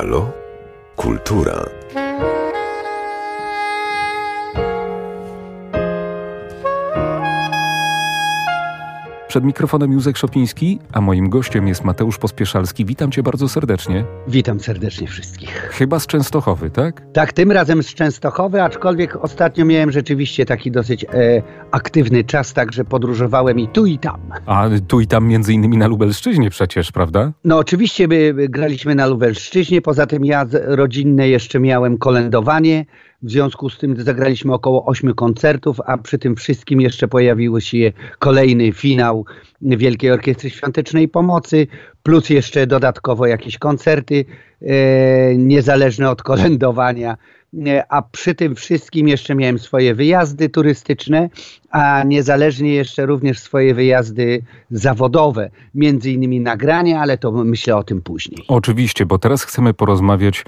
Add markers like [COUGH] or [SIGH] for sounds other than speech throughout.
Halo? Kultura. Przed mikrofonem Józek Szopiński, a moim gościem jest Mateusz Pospieszalski. Witam cię bardzo serdecznie. Witam serdecznie wszystkich. Chyba z Częstochowy, tak? Tak, tym razem z Częstochowy, aczkolwiek ostatnio miałem rzeczywiście taki dosyć e, aktywny czas, także podróżowałem i tu i tam. A tu i tam między innymi na Lubelszczyźnie przecież, prawda? No oczywiście by graliśmy na Lubelszczyźnie, poza tym ja rodzinne jeszcze miałem kolędowanie, w związku z tym zagraliśmy około ośmiu koncertów, a przy tym wszystkim jeszcze pojawił się kolejny finał Wielkiej Orkiestry Świątecznej Pomocy, plus jeszcze dodatkowo jakieś koncerty e, niezależne od kolędowania. E, a przy tym wszystkim jeszcze miałem swoje wyjazdy turystyczne, a niezależnie jeszcze również swoje wyjazdy zawodowe, między innymi nagrania, ale to myślę o tym później. Oczywiście, bo teraz chcemy porozmawiać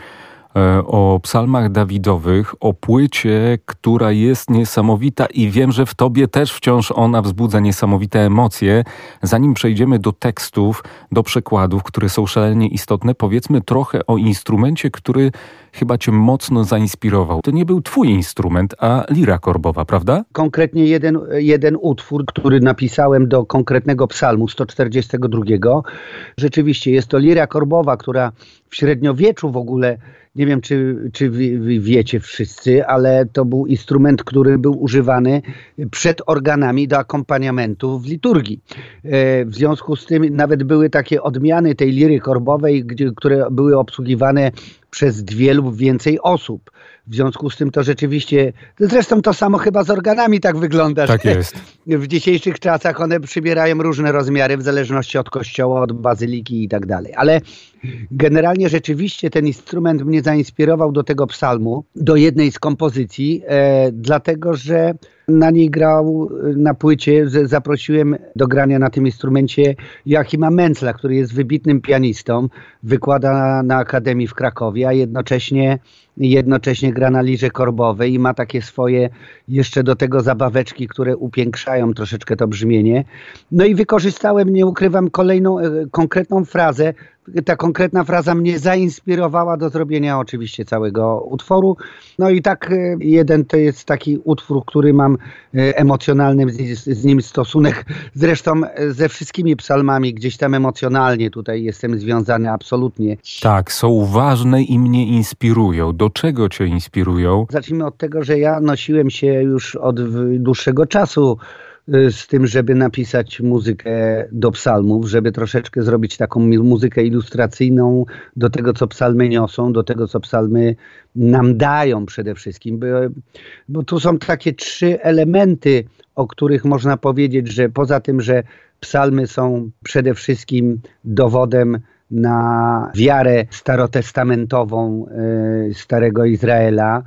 o psalmach Dawidowych, o płycie, która jest niesamowita i wiem, że w tobie też wciąż ona wzbudza niesamowite emocje. Zanim przejdziemy do tekstów, do przekładów, które są szalenie istotne, powiedzmy trochę o instrumencie, który chyba cię mocno zainspirował. To nie był twój instrument, a lira korbowa, prawda? Konkretnie jeden, jeden utwór, który napisałem do konkretnego psalmu 142. Rzeczywiście jest to lira korbowa, która w średniowieczu w ogóle nie wiem, czy, czy wiecie wszyscy, ale to był instrument, który był używany przed organami do akompaniamentu w liturgii. E, w związku z tym nawet były takie odmiany tej liry korbowej, gdzie, które były obsługiwane przez dwie lub więcej osób. W związku z tym to rzeczywiście, zresztą to samo chyba z organami tak wygląda. Tak jest. W dzisiejszych czasach one przybierają różne rozmiary w zależności od kościoła, od bazyliki i tak dalej. Ale generalnie rzeczywiście ten instrument mnie zainspirował do tego psalmu, do jednej z kompozycji, e, dlatego że na niej grał na płycie, zaprosiłem do grania na tym instrumencie Joachima Mencla, który jest wybitnym pianistą, wykłada na Akademii w Krakowie, a jednocześnie, jednocześnie gra na lirze korbowej i ma takie swoje jeszcze do tego zabaweczki, które upiększają troszeczkę to brzmienie. No i wykorzystałem, nie ukrywam, kolejną e, konkretną frazę, ta konkretna fraza mnie zainspirowała do zrobienia oczywiście całego utworu. No i tak e, jeden to jest taki utwór, który mam e, emocjonalny z, z nim stosunek. Zresztą e, ze wszystkimi psalmami gdzieś tam emocjonalnie tutaj jestem związany absolutnie. Tak, są ważne i mnie inspirują. Do czego cię inspirują? Zacznijmy od tego, że ja nosiłem się już od dłuższego czasu z tym, żeby napisać muzykę do psalmów, żeby troszeczkę zrobić taką muzykę ilustracyjną do tego, co psalmy niosą, do tego, co psalmy nam dają przede wszystkim. Bo, bo tu są takie trzy elementy, o których można powiedzieć, że poza tym, że psalmy są przede wszystkim dowodem na wiarę starotestamentową y, Starego Izraela,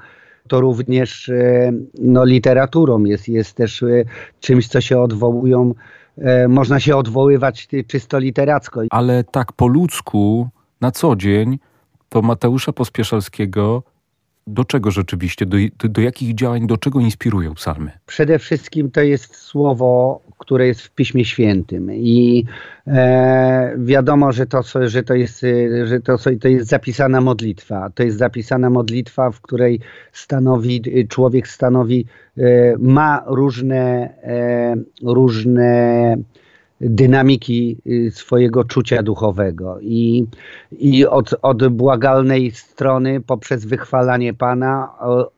to również e, no, literaturą jest, jest też e, czymś, co się odwołują, e, można się odwoływać czysto literacko. Ale tak po ludzku, na co dzień, to Mateusza Pospieszalskiego do czego rzeczywiście, do, do, jakich działań, do czego inspirują psalmy? Przede wszystkim to jest słowo, które jest w Piśmie Świętym i e, wiadomo, że to, że, to jest, że to, to jest zapisana modlitwa. To jest zapisana modlitwa, w której stanowi, człowiek stanowi, e, ma różne, e, różne dynamiki y, swojego czucia duchowego i, i od, od błagalnej strony poprzez wychwalanie Pana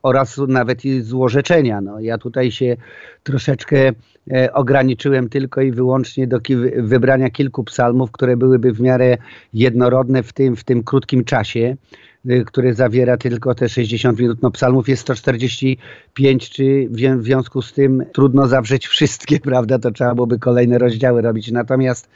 oraz nawet i złorzeczenia. No, ja tutaj się troszeczkę e, ograniczyłem tylko i wyłącznie do wybrania kilku psalmów, które byłyby w miarę jednorodne w tym, w tym krótkim czasie. Y, który zawiera tylko te 60 minut. No psalmów jest 145, czy w związku z tym trudno zawrzeć [LAUGHS] wszystkie, prawda? To trzeba byłoby kolejne rozdziały robić. Natomiast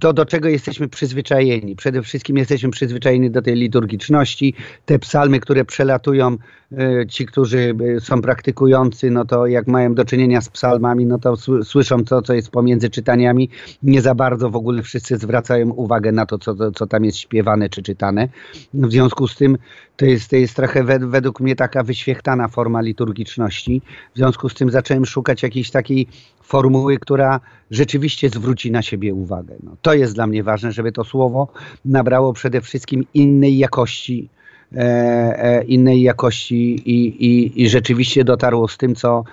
to, do czego jesteśmy przyzwyczajeni, przede wszystkim jesteśmy przyzwyczajeni do tej liturgiczności. Te psalmy, które przelatują, y, ci, którzy y, są praktykujący, no to jak mają do czynienia z psalmami, no to słyszą to, co jest pomiędzy czytaniami. Nie za bardzo w ogóle wszyscy zwracają uwagę na to, co, co tam jest śpiewane czy czytane. W związku z tym tym to jest, to jest trochę według mnie taka wyświechtana forma liturgiczności. W związku z tym zacząłem szukać jakiejś takiej formuły, która rzeczywiście zwróci na siebie uwagę. No, to jest dla mnie ważne, żeby to słowo nabrało przede wszystkim innej jakości, e, e, innej jakości i, i, i rzeczywiście dotarło z tym, co,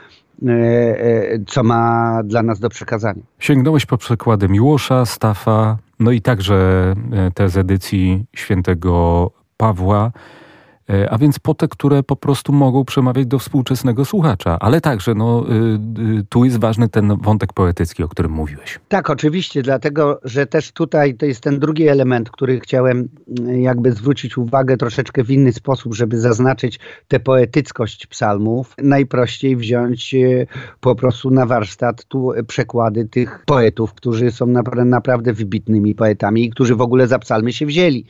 e, co ma dla nas do przekazania. Sięgnąłeś po przykłady Miłosza, Stafa, no i także te z edycji świętego Pawła. E, a więc po te, które po prostu mogą przemawiać do współczesnego słuchacza. Ale także no, y, y, tu jest ważny ten wątek poetycki, o którym mówiłeś. Tak, oczywiście, dlatego, że też tutaj to jest ten drugi element, który chciałem mm, jakby zwrócić uwagę troszeczkę w inny sposób, żeby zaznaczyć tę poetyckość psalmów. Najprościej wziąć y, po prostu na warsztat tu przekłady tych poetów, którzy są naprawdę wybitnymi poetami i którzy w ogóle za psalmy się wzięli,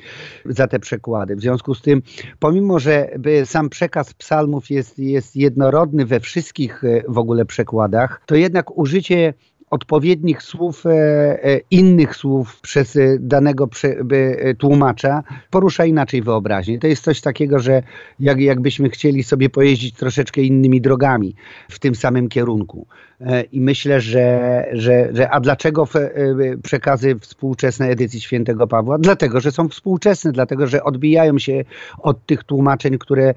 za te przekłady. W związku z tym, pomimo mimo że sam przekaz psalmów jest, jest jednorodny we wszystkich e, w ogóle przekładach, to jednak użycie odpowiednich słów, e, e, innych słów przez danego tłumacza porusza inaczej wyobraźnię. To jest coś takiego, że jak, jakbyśmy chcieli sobie pojeździć troszeczkę innymi drogami w tym samym kierunku. E, I myślę, że, że, że a dlaczego e, przekazy współczesne edycji świętego Pawła? Dlatego, że są współczesne, dlatego, że odbijają się od tych tłumaczeń, które e,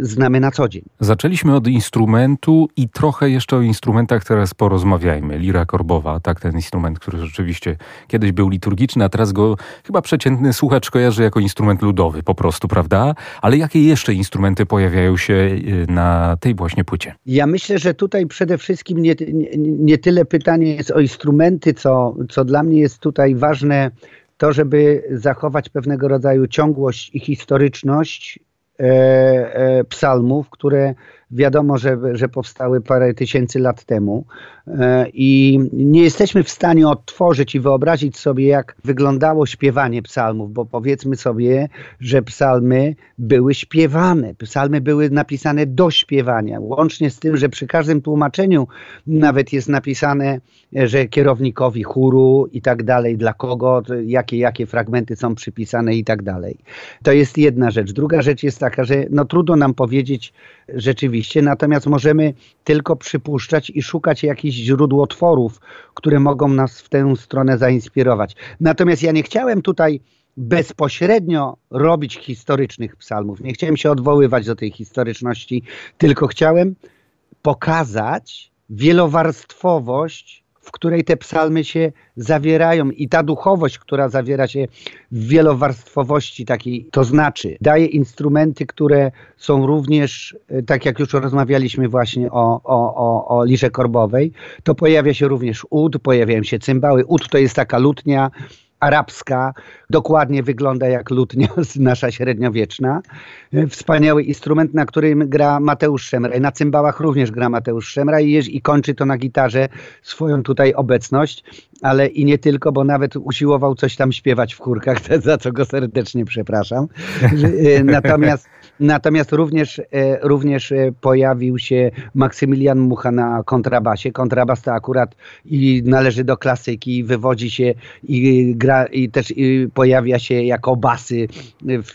znamy na co dzień. Zaczęliśmy od instrumentu i trochę jeszcze o instrumentach teraz porozmawiajmy. Lira korbowa, tak, ten instrument, który rzeczywiście kiedyś był liturgiczny, a teraz go chyba przeciętny słuchacz kojarzy jako instrument ludowy po prostu, prawda? Ale jakie jeszcze instrumenty pojawiają się na tej właśnie płycie? Ja myślę, że tutaj przede wszystkim nie, nie, nie tyle pytanie jest o instrumenty, co, co dla mnie jest tutaj ważne, to żeby zachować pewnego rodzaju ciągłość i historyczność e, e, psalmów, które wiadomo, że, że powstały parę tysięcy lat temu e, i nie jesteśmy w stanie odtworzyć i wyobrazić sobie, jak wyglądało śpiewanie psalmów, bo powiedzmy sobie, że psalmy były śpiewane, psalmy były napisane do śpiewania, łącznie z tym, że przy każdym tłumaczeniu nawet jest napisane, że kierownikowi chóru i tak dalej, dla kogo, jakie, jakie fragmenty są przypisane i tak dalej. To jest jedna rzecz. Druga rzecz jest taka, że no trudno nam powiedzieć rzeczywiście, oczywiście, natomiast możemy tylko przypuszczać i szukać jakichś źródłotworów, które mogą nas w tę stronę zainspirować. Natomiast ja nie chciałem tutaj bezpośrednio robić historycznych psalmów. Nie chciałem się odwoływać do tej historyczności, tylko chciałem pokazać wielowarstwowość w której te psalmy się zawierają i ta duchowość, która zawiera się w wielowarstwowości takiej, to znaczy daje instrumenty, które są również, e, tak jak już rozmawialiśmy właśnie o, o, o, o korbowej, to pojawia się również ud, pojawiają się cymbały. Ud to jest taka lutnia, arabska, dokładnie wygląda jak lutnia [LAUGHS] nasza średniowieczna. Wspaniały instrument, na którym gra Mateusz Szemraj. Na cymbałach również gra Mateusz Szemraj i, i kończy to na gitarze swoją tutaj obecność, ale i nie tylko, bo nawet usiłował coś tam śpiewać w chórkach, [LAUGHS] za co go serdecznie przepraszam. E, [LAUGHS] natomiast Natomiast również, e, również e, pojawił się Maksymilian Mucha na kontrabasie. Kontrabas to akurat i należy do klasyki, wywodzi się i gra i też i pojawia się jako basy w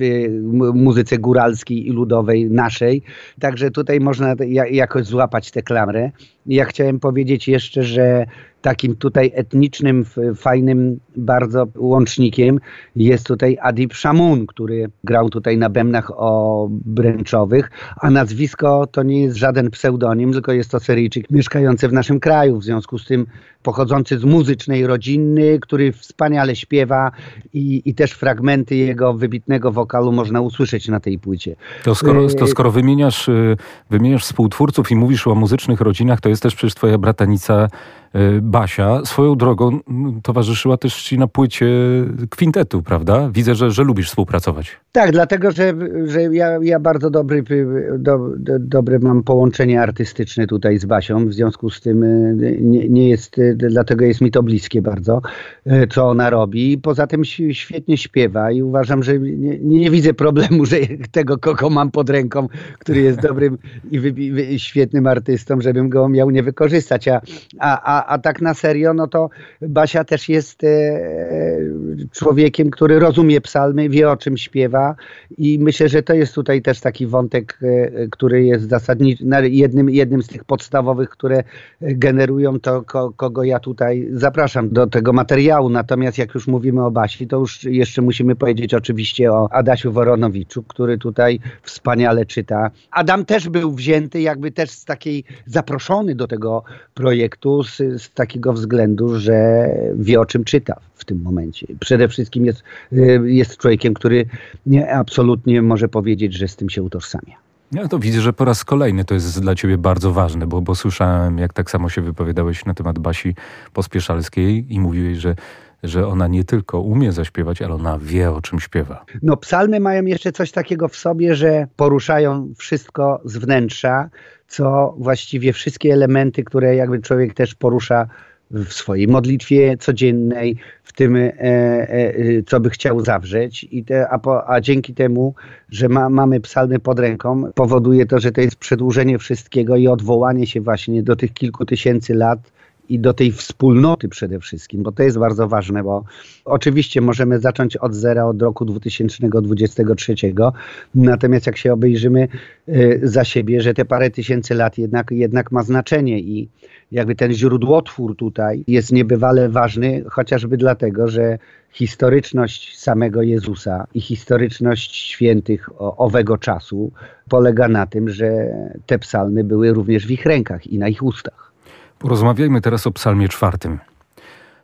muzyce góralskiej i ludowej naszej. Także tutaj można jakoś złapać tę klamrę. Ja chciałem powiedzieć jeszcze, że takim tutaj etnicznym, fajnym bardzo łącznikiem jest tutaj Adib Shamun, który grał tutaj na bębnach obręczowych, a nazwisko to nie jest żaden pseudonim, tylko jest to Syryjczyk mieszkający w naszym kraju, w związku z tym pochodzący z muzycznej rodziny, który wspaniale śpiewa i, i też fragmenty jego wybitnego wokalu można usłyszeć na tej płycie. To skoro, to skoro wymieniasz, y, wymieniasz współtwórców i mówisz o muzycznych rodzinach, to jest też przecież twoja bratanica y, Basia. Swoją drogą towarzyszyła też ci na płycie kwintetu, prawda? Widzę, że, że lubisz współpracować. Tak, dlatego, że, że ja, ja bardzo dobry, do, do, dobre mam połączenie artystyczne tutaj z Basią, w związku z tym y, nie, nie jest dlatego jest mi to bliskie bardzo, e, co ona robi. Poza tym świetnie śpiewa i uważam, że nie, nie widzę problemu, że [LAUGHS] tego, kogo mam pod ręką, który jest dobrym i świetnym artystą, żebym go miał nie wykorzystać. A, a, a, a tak na serio, no to Basia też jest e, człowiekiem, który rozumie psalmy, wie o czym śpiewa i myślę, że to jest tutaj też taki wątek, e, który jest zasadniczy, jednym, jednym z tych podstawowych, które generują to, ko, kogo ja tutaj zapraszam do tego materiału. Natomiast jak już mówimy o Basi, to już jeszcze musimy powiedzieć oczywiście o Adasiu Woronowiczu, który tutaj wspaniale czyta. Adam też był wzięty jakby też z takiej, zaproszony do tego projektu z, z takiego względu, że wie o czym czyta w tym momencie. Przede wszystkim jest, y, jest człowiekiem, który nie, absolutnie może powiedzieć, że z tym się utożsamia. Ja to widzę, że po raz kolejny to jest dla ciebie bardzo ważne, bo, bo słyszałem, jak tak samo się wypowiadałeś na temat Basi Pospieszalskiej i mówiłeś, że że ona nie tylko umie zaśpiewać, ale ona wie, o czym śpiewa. No, psalmy mają jeszcze coś takiego w sobie, że poruszają wszystko z wnętrza, co właściwie wszystkie elementy, które jakby człowiek też porusza w swojej modlitwie codziennej, w tym, e, e, co by chciał zawrzeć. I te, a, po, a dzięki temu, że ma, mamy psalmy pod ręką, powoduje to, że to jest przedłużenie wszystkiego i odwołanie się właśnie do tych kilku tysięcy lat i do tej wspólnoty przede wszystkim, bo to jest bardzo ważne, bo oczywiście możemy zacząć od zera od roku 2023, natomiast jak się obejrzymy y, za siebie, że te parę tysięcy lat jednak, jednak ma znaczenie i jakby ten źródłotwór tutaj jest niebywale ważny, chociażby dlatego, że historyczność samego Jezusa i historyczność świętych owego czasu polega na tym, że te psalmy były również w ich rękach i na ich ustach. Porozmawiajmy teraz o Psalmie czwartym.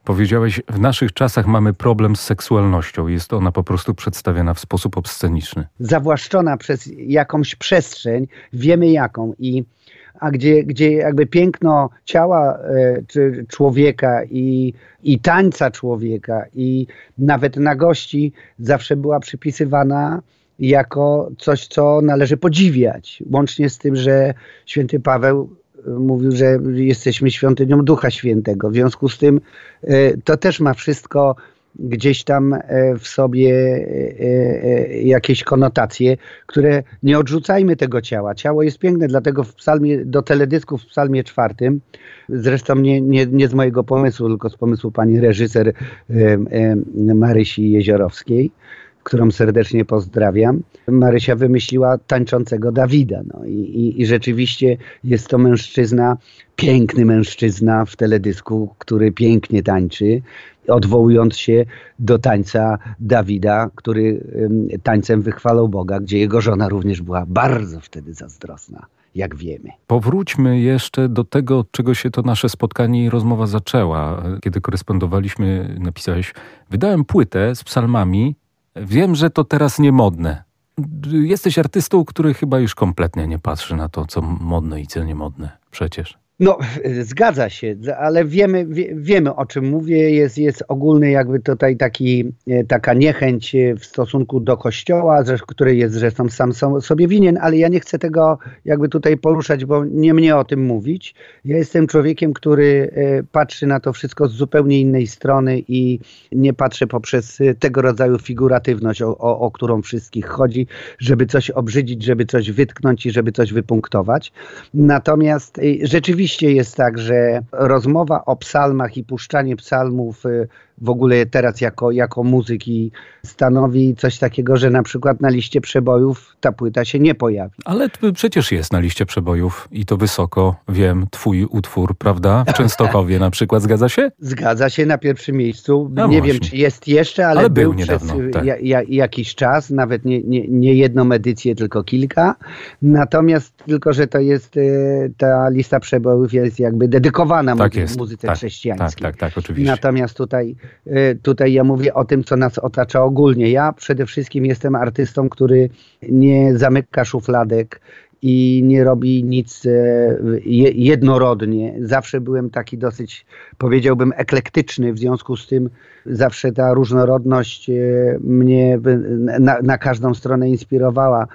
Powiedziałeś, w naszych czasach mamy problem z seksualnością. Jest ona po prostu przedstawiana w sposób obsceniczny. Zawłaszczona przez jakąś przestrzeń, wiemy jaką. I, a gdzie, gdzie jakby piękno ciała e, człowieka i, i tańca człowieka i nawet nagości zawsze była przypisywana jako coś, co należy podziwiać. Łącznie z tym, że święty Paweł mówił, że jesteśmy świątynią Ducha Świętego. W związku z tym e, to też ma wszystko gdzieś tam e, w sobie e, jakieś konotacje, które nie odrzucajmy tego ciała. Ciało jest piękne, dlatego w psalmie, do teledysków w psalmie czwartym, zresztą nie, nie, nie z mojego pomysłu, tylko z pomysłu pani reżyser Marysi Jeziorowskiej, którą serdecznie pozdrawiam. Marysia wymyśliła tańczącego Dawida. No i, i, i rzeczywiście jest to mężczyzna, piękny mężczyzna w teledysku, który pięknie tańczy odwołując się do tańca Dawida, który tańcem wychwalał Boga, gdzie jego żona również była bardzo wtedy zazdrosna, jak wiemy. Powróćmy jeszcze do tego, od czego się to nasze spotkanie i rozmowa zaczęła. Kiedy korespondowaliśmy, napisałeś, wydałem płytę z psalmami Wiem, że to teraz niemodne. Jesteś artystą, który chyba już kompletnie nie patrzy na to, co modne i co niemodne. Przecież. No, [LAUGHS] zgadza się, ale wiemy, wie, wiemy o czym mówię. Jest, jest ogólny jakby tutaj taki, e, taka niechęć e, w stosunku do kościoła, który jest zresztą sam sobie winien, ale ja nie chcę tego jakby tutaj poruszać, bo nie mnie o tym mówić. Ja jestem człowiekiem, który e, patrzy na to wszystko z zupełnie innej strony i nie patrzę poprzez tego rodzaju figuratywność, o, o, o którą wszystkich chodzi, żeby coś obrzydzić, żeby coś wytknąć i żeby coś wypunktować. Natomiast rzeczywiście rzeczywiście jest tak, że rozmowa o psalmach i puszczanie psalmów y, w ogóle teraz jako, jako muzyki stanowi coś takiego, że na przykład na liście przebojów ta płyta się nie pojawi. Ale przecież jest na liście przebojów i to wysoko, wiem, twój utwór, prawda? W Częstochowie na przykład, zgadza się? Zgadza się na pierwszym miejscu. No nie wiem, czy jest jeszcze, ale, ale był, był niedawno, przez tak. ja, ja, jakiś czas, nawet nie, nie, nie jedną edycję, tylko kilka. Natomiast tylko, że to jest, y, ta lista przebojów jest jakby dedykowana tak jest. muzyce tak, chrześcijańskiej. Tak, tak, tak, oczywiście. Natomiast tutaj Y, tutaj ja mówię o tym, co nas otacza ogólnie. Ja przede wszystkim jestem artystą, który nie zamyka szufladek i nie robi nic e, jednorodnie. Zawsze byłem taki dosyć, powiedziałbym, eklektyczny, w związku z tym zawsze ta różnorodność e, mnie na, na każdą stronę inspirowała.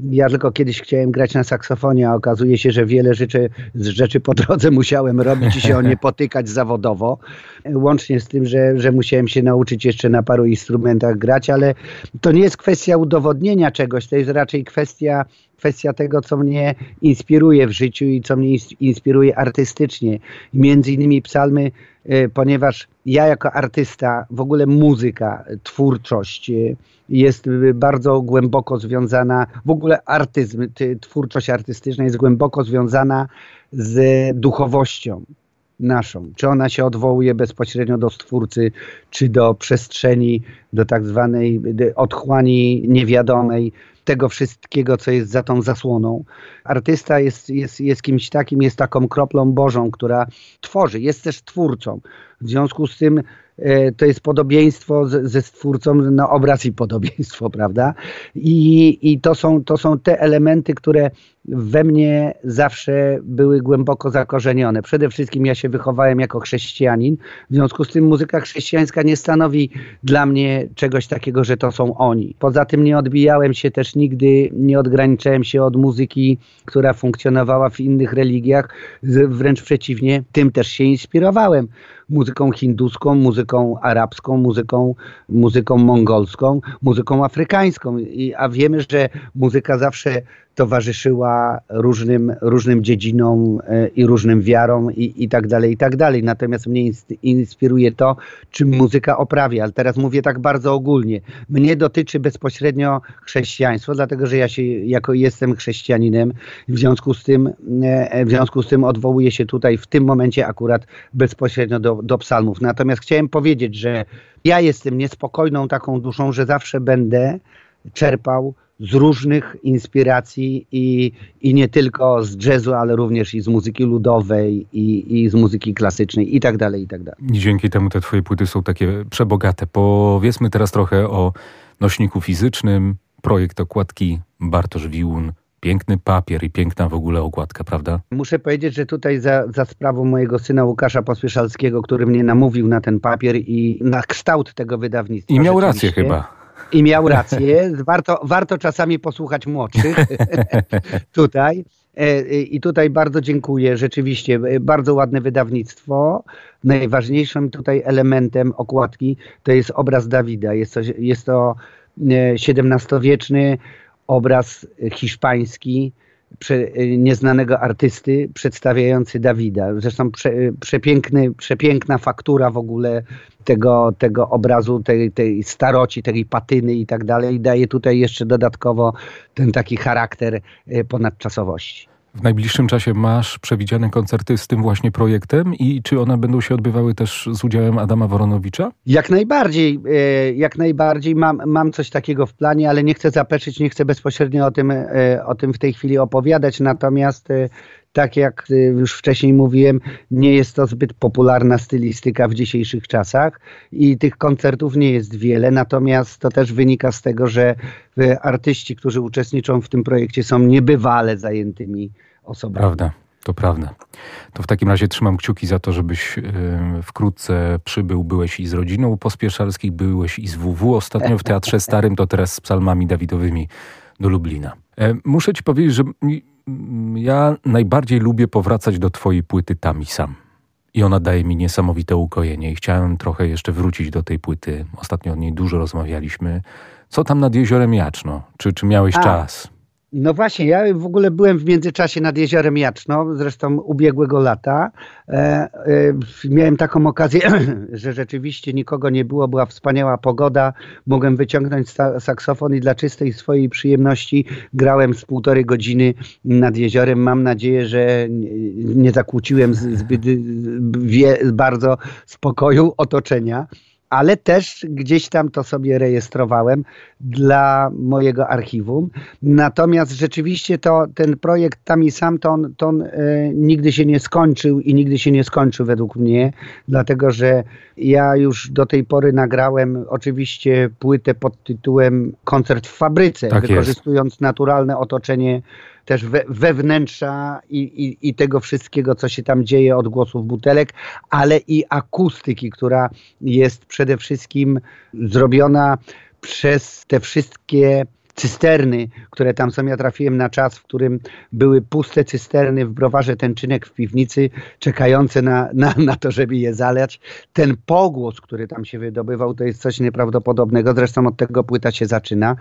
Ja tylko kiedyś chciałem grać na saksofonie, a okazuje się, że wiele rzeczy, rzeczy po drodze musiałem robić i się o nie [LAUGHS] potykać zawodowo. Łącznie z tym, że, że musiałem się nauczyć jeszcze na paru instrumentach grać, ale to nie jest kwestia udowodnienia czegoś, to jest raczej kwestia kwestia tego, co mnie inspiruje w życiu i co mnie inspiruje artystycznie. Między innymi psalmy, e, ponieważ ja jako artysta, w ogóle muzyka, twórczość e, jest bardzo głęboko związana, w ogóle artyzm, twórczość artystyczna jest głęboko związana z duchowością naszą. Czy ona się odwołuje bezpośrednio do stwórcy, czy do przestrzeni, do tak zwanej otchłani niewiadomej, tego wszystkiego, co jest za tą zasłoną. Artysta jest, jest, jest kimś takim, jest taką kroplą Bożą, która tworzy, jest też twórcą. W związku z tym to jest podobieństwo ze stwórcą na obraz i podobieństwo, [LAUGHS] prawda? I, i to, są, to są te elementy, które we mnie zawsze były głęboko zakorzenione. Przede wszystkim ja się wychowałem jako chrześcijanin, w związku z tym muzyka chrześcijańska nie stanowi dla mnie czegoś takiego, że to są oni. Poza tym nie odbijałem się też nigdy, nie odgraniczałem się od muzyki, która funkcjonowała w innych religiach, wręcz przeciwnie, tym też się inspirowałem muzyką hinduską, muzyką arabską, muzyką, muzyką mongolską, muzyką afrykańską. I, a wiemy, że muzyka zawsze towarzyszyła różnym, różnym dziedzinom e, i różnym wiarom i, i tak dalej, i tak dalej. Natomiast mnie inspiruje to, czym muzyka oprawia. Ale teraz mówię tak bardzo ogólnie. Mnie dotyczy bezpośrednio chrześcijaństwo, dlatego że ja się jako jestem chrześcijaninem, w związku z tym, e, w związku z tym odwołuję się tutaj w tym momencie akurat bezpośrednio do, do psalmów. Natomiast chciałem powiedzieć, że ja jestem niespokojną taką duszą, że zawsze będę czerpał z różnych inspiracji i, i nie tylko z jazzu, ale również i z muzyki ludowej i, i z muzyki klasycznej i tak dalej, i tak dalej. I dzięki temu te twoje płyty są takie przebogate. Powiedzmy teraz trochę o nośniku fizycznym, projekt okładki Bartosz Wiłun, Piękny papier i piękna w ogóle okładka, prawda? Muszę powiedzieć, że tutaj za, za sprawą mojego syna Łukasza Pospieszalskiego, który mnie namówił na ten papier i na kształt tego wydawnictwa. I miał rację chyba. I miał [LAUGHS] rację. Warto, warto czasami posłuchać młodszych [LAUGHS] tutaj. E, I tutaj bardzo dziękuję. Rzeczywiście bardzo ładne wydawnictwo. Najważniejszym tutaj elementem okładki to jest obraz Dawida. Jest to, jest to XVII-wieczny obraz hiszpański nieznanego artysty przedstawiający Dawida. Zresztą prze, przepiękny, przepiękna faktura w ogóle tego, tego obrazu, tej, tej staroci, tej patyny i tak dalej daje tutaj jeszcze dodatkowo ten taki charakter e, ponadczasowości. W najbliższym czasie masz przewidziane koncerty z tym właśnie projektem i czy one będą się odbywały też z udziałem Adama Woronowicza? Jak najbardziej, e, jak najbardziej. Mam, mam coś takiego w planie, ale nie chcę zapeczyć, nie chcę bezpośrednio o tym, e, o tym w tej chwili opowiadać, natomiast e, tak jak już wcześniej mówiłem, nie jest to zbyt popularna stylistyka w dzisiejszych czasach i tych koncertów nie jest wiele, natomiast to też wynika z tego, że artyści, którzy uczestniczą w tym projekcie są niebywale zajętymi osobami. Prawda. To prawda. To w takim razie trzymam kciuki za to, żebyś wkrótce przybył. Byłeś i z rodziną Pospieszalskich, byłeś i z WW ostatnio w Teatrze [LAUGHS] Starym, to teraz z psalmami Dawidowymi do Lublina. E, muszę ci powiedzieć, że ja najbardziej lubię powracać do twojej płyty tam i sam. I ona daje mi niesamowite ukojenie. I chciałem trochę jeszcze wrócić do tej płyty. Ostatnio o niej dużo rozmawialiśmy. Co tam nad jeziorem Jaczno? Czy, czy miałeś A. czas? No właśnie, ja w ogóle byłem w międzyczasie nad jeziorem Jaczno, zresztą ubiegłego lata. E, e, miałem taką okazję, [CLEARS THROAT] że rzeczywiście nikogo nie było, była wspaniała pogoda. Mogłem wyciągnąć saksofon i dla czystej swojej przyjemności grałem z półtorej godziny nad jeziorem. Mam nadzieję, że nie zakłóciłem zbyt wie, bardzo spokoju otoczenia ale też gdzieś tam to sobie rejestrowałem dla mojego archiwum. Natomiast rzeczywiście to ten projekt tam i sam to on, to on e, nigdy się nie skończył i nigdy się nie skończył według mnie, dlatego że ja już do tej pory nagrałem oczywiście płytę pod tytułem Koncert w fabryce, tak wykorzystując jest. naturalne otoczenie też we, wewnętrza i, i, i tego wszystkiego, co się tam dzieje, odgłosów butelek, ale i akustyki, która jest przede wszystkim zrobiona przez te wszystkie cysterny, które tam są. Ja trafiłem na czas, w którym były puste cysterny w browarze Tęczynek w piwnicy, czekające na, na, na to, żeby je zalać. Ten pogłos, który tam się wydobywał, to jest coś nieprawdopodobnego. Zresztą od tego płyta się zaczyna.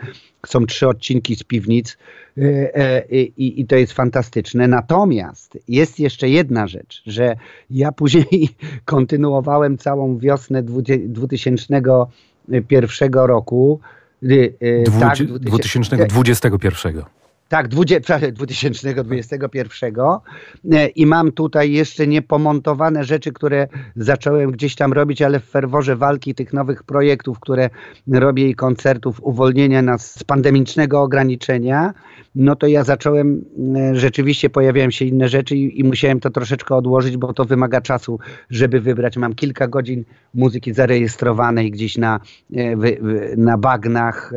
Są trzy odcinki z piwnic e, e, i, i to jest fantastyczne. Natomiast jest jeszcze jedna rzecz, że ja później [LAUGHS] kontynuowałem całą wiosnę 2001 roku. Dwu, tak, 2021. Tak, 2021 e, i mam tutaj jeszcze niepomontowane rzeczy, które zacząłem gdzieś tam robić, ale w ferworze walki tych nowych projektów, które robię i koncertów, uwolnienia nas z pandemicznego ograniczenia, no to ja zacząłem, e, rzeczywiście pojawiają się inne rzeczy i, i musiałem to troszeczkę odłożyć, bo to wymaga czasu, żeby wybrać. Mam kilka godzin muzyki zarejestrowanej gdzieś na, e, na bagnach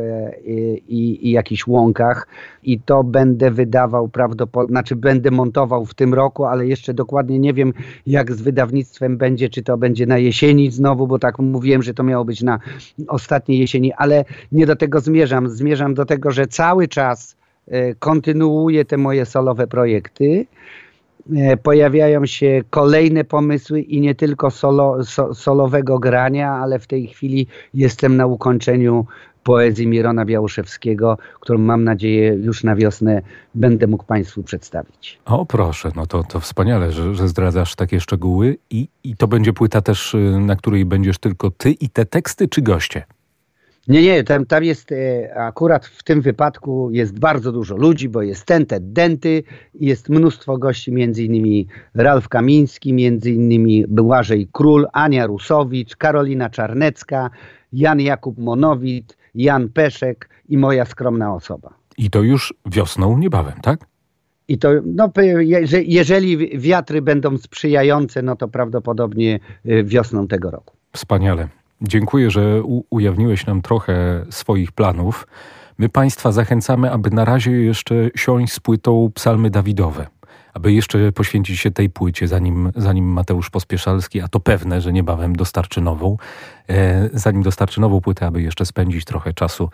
i, i jakichś łąkach. I to będę wydawał prawdopodobnie, znaczy będę montował w tym roku, ale jeszcze dokładnie nie wiem jak z wydawnictwem będzie, czy to będzie na jesieni znowu, bo tak mówiłem, że to miało być na ostatniej jesieni, ale nie do tego zmierzam. Zmierzam do tego, że cały czas e, kontynuuję te moje solowe projekty e, pojawiają się kolejne pomysły i nie tylko solo, so, solowego grania, ale w tej chwili jestem na ukończeniu poezji Mirona Białoszewskiego, którą mam nadzieję już na wiosnę będę mógł Państwu przedstawić. O proszę, no to, to wspaniale, że, że zdradzasz takie szczegóły I, i to będzie płyta też, y, na której będziesz tylko ty i te teksty, czy goście? Nie, nie, tam, tam jest e, akurat w tym wypadku jest bardzo dużo ludzi, bo jest Tentet Denty, jest mnóstwo gości, między innymi Ralf Kamiński, między innymi Błażej Król, Ania Rusowicz, Karolina Czarnecka, Jan Jakub Monowit, Jan Peszek i moja skromna osoba. I to już wiosną niebawem, tak? I to, no, jeżeli wiatry będą sprzyjające, no to prawdopodobnie y, wiosną tego roku. Wspaniale. Dziękuję, że ujawniłeś nam trochę swoich planów. My Państwa zachęcamy, aby na razie jeszcze siąść z płytą Psalmy Dawidowe aby jeszcze poświęcić się tej płycie, zanim, zanim Mateusz Pospieszalski, a to pewne, że niebawem dostarczy nową, e, zanim dostarczy nową płytę, aby jeszcze spędzić trochę czasu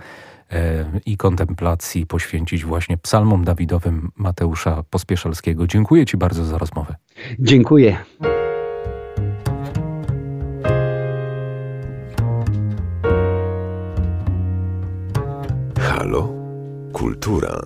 e, i kontemplacji poświęcić właśnie psalmom Dawidowym Mateusza Pospieszalskiego. Dziękuję Ci bardzo za rozmowę. Dziękuję. Halo? Kultura.